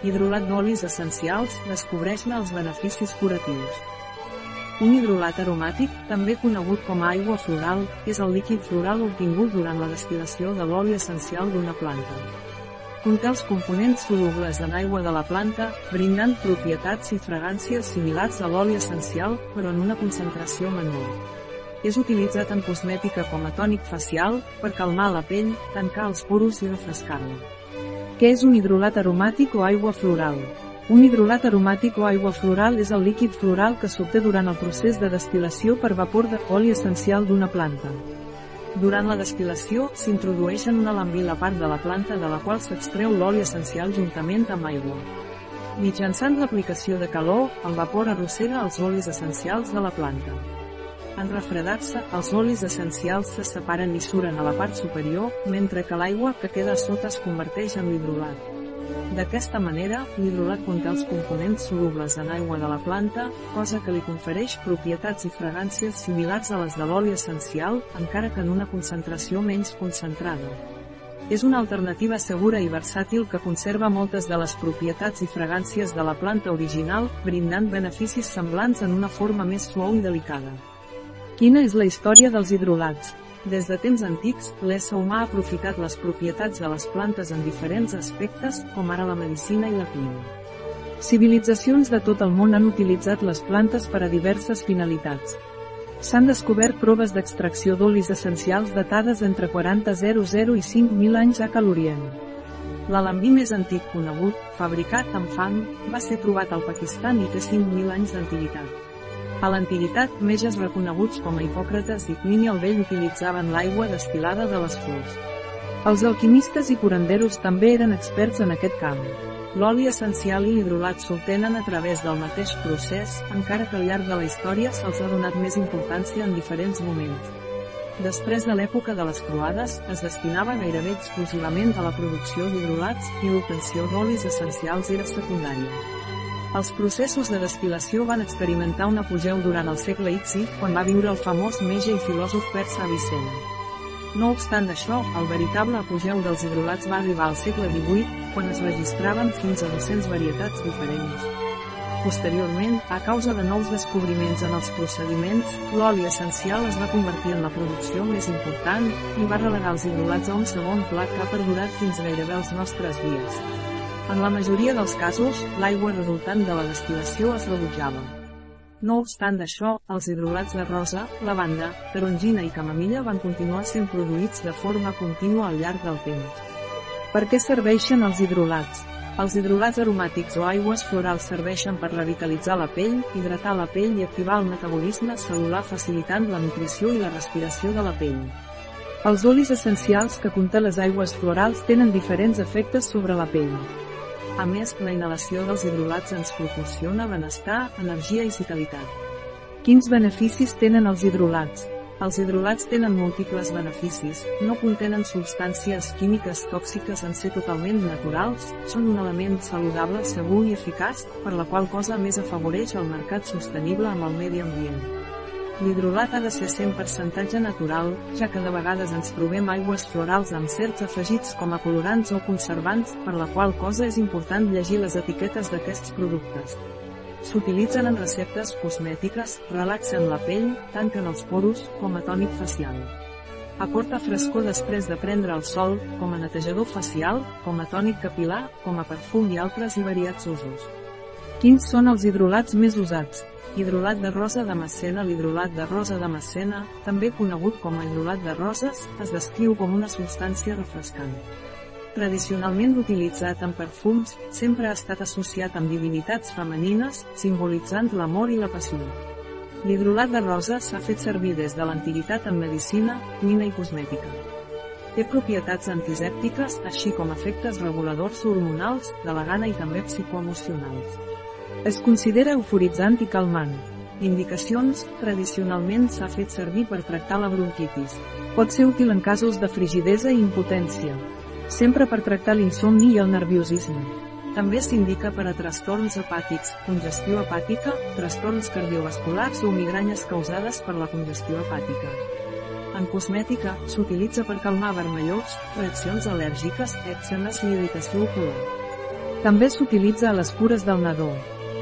Hidrolat d'olis essencials, descobreix-ne els beneficis curatius. Un hidrolat aromàtic, també conegut com a aigua floral, és el líquid floral obtingut durant la destil·lació de l'oli essencial d'una planta. Conté els components solubles en aigua de la planta, brindant propietats i fragàncies similars a l'oli essencial, però en una concentració menor. És utilitzat en cosmètica com a tònic facial, per calmar la pell, tancar els poros i refrescar-la. Què és un hidrolat aromàtic o aigua floral? Un hidrolat aromàtic o aigua floral és el líquid floral que s'obté durant el procés de destil·lació per vapor de oli essencial d'una planta. Durant la destil·lació, s'introdueixen una lambil a part de la planta de la qual s'extreu l'oli essencial juntament amb aigua. Mitjançant l'aplicació de calor, el vapor arrossega els olis essencials de la planta. En refredar-se, els olis essencials se separen i suren a la part superior, mentre que l'aigua que queda sota es converteix en hidrolat. D'aquesta manera, l'hidrolat conté els components solubles en aigua de la planta, cosa que li confereix propietats i fragàncies similars a les de l'oli essencial, encara que en una concentració menys concentrada. És una alternativa segura i versàtil que conserva moltes de les propietats i fragàncies de la planta original, brindant beneficis semblants en una forma més suau i delicada. Quina és la història dels hidrolats? Des de temps antics, l'ésser humà ha aprofitat les propietats de les plantes en diferents aspectes, com ara la medicina i la cuina. Civilitzacions de tot el món han utilitzat les plantes per a diverses finalitats. S'han descobert proves d'extracció d'olis essencials datades entre 40.00 i 5.000 anys a Calorient. L'alambí més antic conegut, fabricat amb fang, va ser trobat al Pakistan i té 5.000 anys d'antiguitat. A l'antiguitat, metges reconeguts com a Hipòcrates i Plini el Vell utilitzaven l'aigua destilada de les flors. Els alquimistes i curanderos també eren experts en aquest camp. L'oli essencial i l'hidrolat s'obtenen a través del mateix procés, encara que al llarg de la història se'ls ha donat més importància en diferents moments. Després de l'època de les croades, es destinava gairebé exclusivament a la producció d'hidrolats, i l'obtenció d'olis essencials era secundària. Els processos de destil·lació van experimentar un apogeu durant el segle X, quan va viure el famós metge i filòsof persa Avicena. No obstant això, el veritable apogeu dels hidrolats va arribar al segle XVIII, quan es registraven fins a 200 varietats diferents. Posteriorment, a causa de nous descobriments en els procediments, l'oli essencial es va convertir en la producció més important, i va relegar els hidrolats a un segon pla que ha perdurat fins gairebé els nostres dies. En la majoria dels casos, l'aigua resultant de la destil·lació es rebutjava. No obstant això, els hidrolats de rosa, lavanda, tarongina i camamilla van continuar sent produïts de forma contínua al llarg del temps. Per què serveixen els hidrolats? Els hidrolats aromàtics o aigües florals serveixen per revitalitzar la pell, hidratar la pell i activar el metabolisme cel·lular facilitant la nutrició i la respiració de la pell. Els olis essencials que conté les aigües florals tenen diferents efectes sobre la pell. A més, la inhalació dels hidrolats ens proporciona benestar, energia i vitalitat. Quins beneficis tenen els hidrolats? Els hidrolats tenen múltiples beneficis, no contenen substàncies químiques tòxiques en ser totalment naturals, són un element saludable segur i eficaç, per la qual cosa més afavoreix el mercat sostenible amb el medi ambient. L'hidrolat ha de ser 100% natural, ja que de vegades ens trobem aigües florals amb certs afegits com a colorants o conservants, per la qual cosa és important llegir les etiquetes d'aquests productes. S'utilitzen en receptes cosmètiques, relaxen la pell, tanquen els poros, com a tònic facial. Aporta frescor després de prendre el sol, com a netejador facial, com a tònic capilar, com a perfum i altres i variats usos. Quins són els hidrolats més usats? Hidrolat de rosa de Macena L'hidrolat de rosa de Macena, també conegut com a hidrolat de roses, es descriu com una substància refrescant. Tradicionalment utilitzat en perfums, sempre ha estat associat amb divinitats femenines, simbolitzant l'amor i la passió. L'hidrolat de rosa s'ha fet servir des de l'antiguitat en medicina, cuina i cosmètica. Té propietats antisèptiques, així com efectes reguladors hormonals, de la gana i també psicoemocionals. Es considera euforitzant i calmant. Indicacions, tradicionalment s'ha fet servir per tractar la bronquitis. Pot ser útil en casos de frigidesa i impotència. Sempre per tractar l'insomni i el nerviosisme. També s'indica per a trastorns hepàtics, congestió hepàtica, trastorns cardiovasculars o migranyes causades per la congestió hepàtica. En cosmètica, s'utilitza per calmar vermellors, reaccions al·lèrgiques, èczemes i irritació ocular. També s'utilitza a les cures del nadó.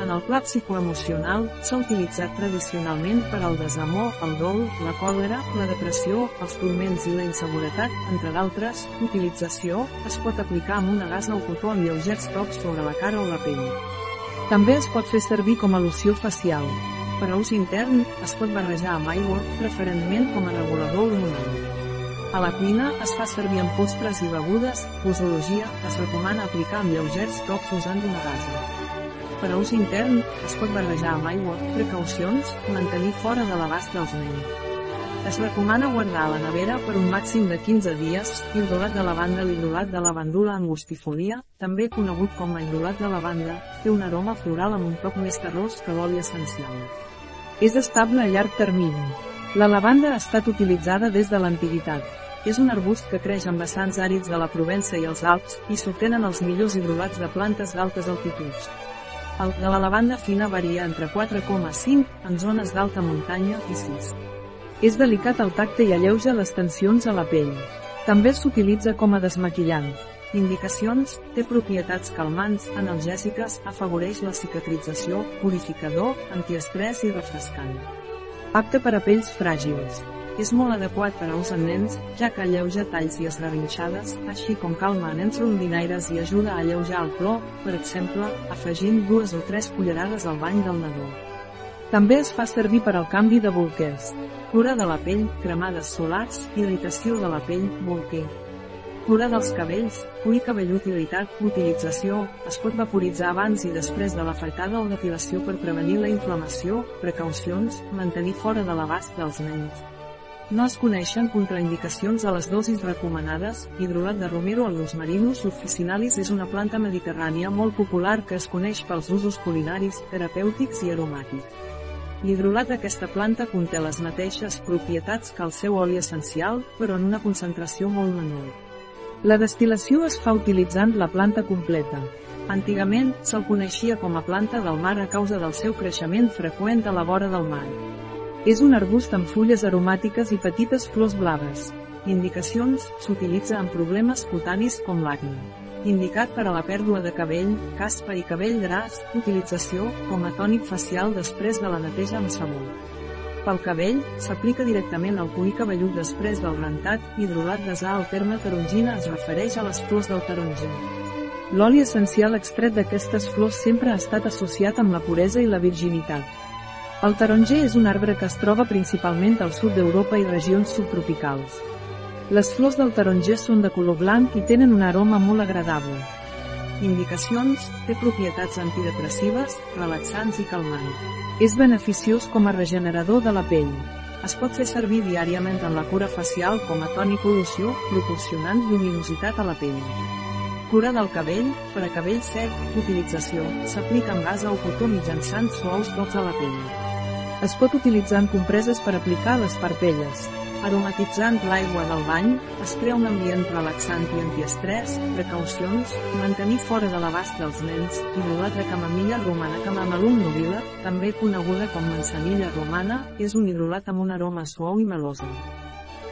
En el pla psicoemocional, s'ha utilitzat tradicionalment per al desamor, el dol, la còlera, la depressió, els turments i la inseguretat, entre d'altres, l'utilització, es pot aplicar amb una gasa o cotó amb lleugers tocs sobre la cara o la pell. També es pot fer servir com a loció facial. Per a ús intern, es pot barrejar amb aigua, preferentment com a regulador hormonal. A la cuina, es fa servir en postres i begudes, posologia, es recomana aplicar amb lleugers tocs usant una gasa. Per a ús intern, es pot barrejar amb aigua, precaucions, mantenir fora de l'abast dels nens. Es recomana guardar a la nevera per un màxim de 15 dies, hidrolat de lavanda L'hidrolat de lavandula angustifolia, també conegut com a hidrolat de lavanda, té un aroma floral amb un toc més terrós que l'oli essencial. És estable a llarg termini. La lavanda ha estat utilitzada des de l'antiguitat. És un arbust que creix en vessants àrids de la Provença i els Alps, i s'obtenen els millors hidrolats de plantes d'altes altituds. El de la lavanda fina varia entre 4,5 en zones d'alta muntanya i 6. És delicat al tacte i alleuja les tensions a la pell. També s'utilitza com a desmaquillant. Indicacions, té propietats calmants, analgèsiques, afavoreix la cicatrització, purificador, antiestrès i refrescant. Apte per a pells fràgils. És molt adequat per a ús en nens, ja que alleuja talls i esgarrinxades, així com calma nens rondinaires i ajuda a alleujar el plor, per exemple, afegint dues o tres cullerades al bany del nadó. També es fa servir per al canvi de bolquers. Cura de la pell, cremades solars, irritació de la pell, bolquer. Cura dels cabells, cuir cabellut irritat, utilització, es pot vaporitzar abans i després de l'afectada o depilació per prevenir la inflamació, precaucions, mantenir fora de l'abast dels nens. No es coneixen contraindicacions a les dosis recomanades, hidrolat de romero al rosmarinus officinalis és una planta mediterrània molt popular que es coneix pels usos culinaris, terapèutics i aromàtics. L'hidrolat d'aquesta planta conté les mateixes propietats que el seu oli essencial, però en una concentració molt menor. La destil·lació es fa utilitzant la planta completa. Antigament, se'l coneixia com a planta del mar a causa del seu creixement freqüent a la vora del mar. És un arbust amb fulles aromàtiques i petites flors blaves. Indicacions, s'utilitza en problemes cutanis com l'acne. Indicat per a la pèrdua de cabell, caspa i cabell gras, utilització, com a tònic facial després de la neteja amb sabó. Pel cabell, s'aplica directament al cuir cabellut després del rentat, hidrolat d'asar el terme tarongina es refereix a les flors del taronger. L'oli essencial extret d'aquestes flors sempre ha estat associat amb la puresa i la virginitat. El taronger és un arbre que es troba principalment al sud d'Europa i regions subtropicals. Les flors del taronger són de color blanc i tenen un aroma molt agradable. Indicacions, té propietats antidepressives, relaxants i calmants. És beneficiós com a regenerador de la pell. Es pot fer servir diàriament en la cura facial com a tònic o loció, proporcionant lluminositat a la pell. Cura del cabell, per a cabell sec, utilització, s'aplica amb gasa o cotó mitjançant suaus tocs a la pell. Es pot utilitzar en compreses per aplicar a les parpelles. Aromatitzant l'aigua del bany, es crea un ambient relaxant i antiestrès, precaucions, mantenir fora de l'abast dels nens, hidrolat de camamilla romana Camamalum nobila, també coneguda com manzanilla romana, és un hidrolat amb un aroma suau i melosa.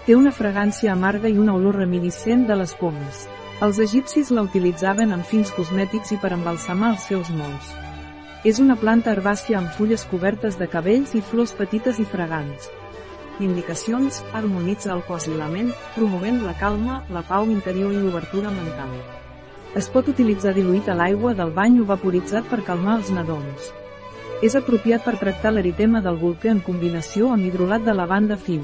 Té una fragància amarga i una olor reminiscent de les pomes. Els egipcis la utilitzaven en fins cosmètics i per embalsamar els seus molts. És una planta herbàcia amb fulles cobertes de cabells i flors petites i fragants. Indicacions, harmonitza el cos i la ment, promovent la calma, la pau interior i l'obertura mental. Es pot utilitzar diluït a l'aigua del bany o vaporitzat per calmar els nadons. És apropiat per tractar l'eritema del bolquer en combinació amb hidrolat de lavanda fin.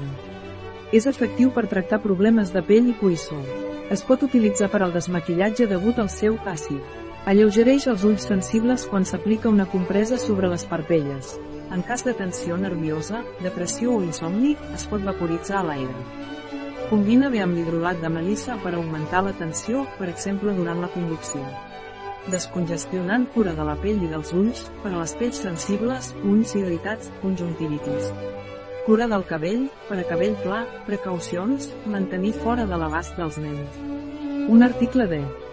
És efectiu per tractar problemes de pell i cuissó. Es pot utilitzar per al desmaquillatge degut al seu àcid. Alleugereix els ulls sensibles quan s'aplica una compresa sobre les parpelles. En cas de tensió nerviosa, depressió o insomni, es pot vaporitzar a l'aire. Combina bé amb l'hidrolat de melissa per augmentar la tensió, per exemple durant la conducció. Descongestionant cura de la pell i dels ulls, per a les pells sensibles, ulls irritats, conjuntivitis. Cura del cabell, per a cabell clar, precaucions, mantenir fora de l'abast dels nens. Un article de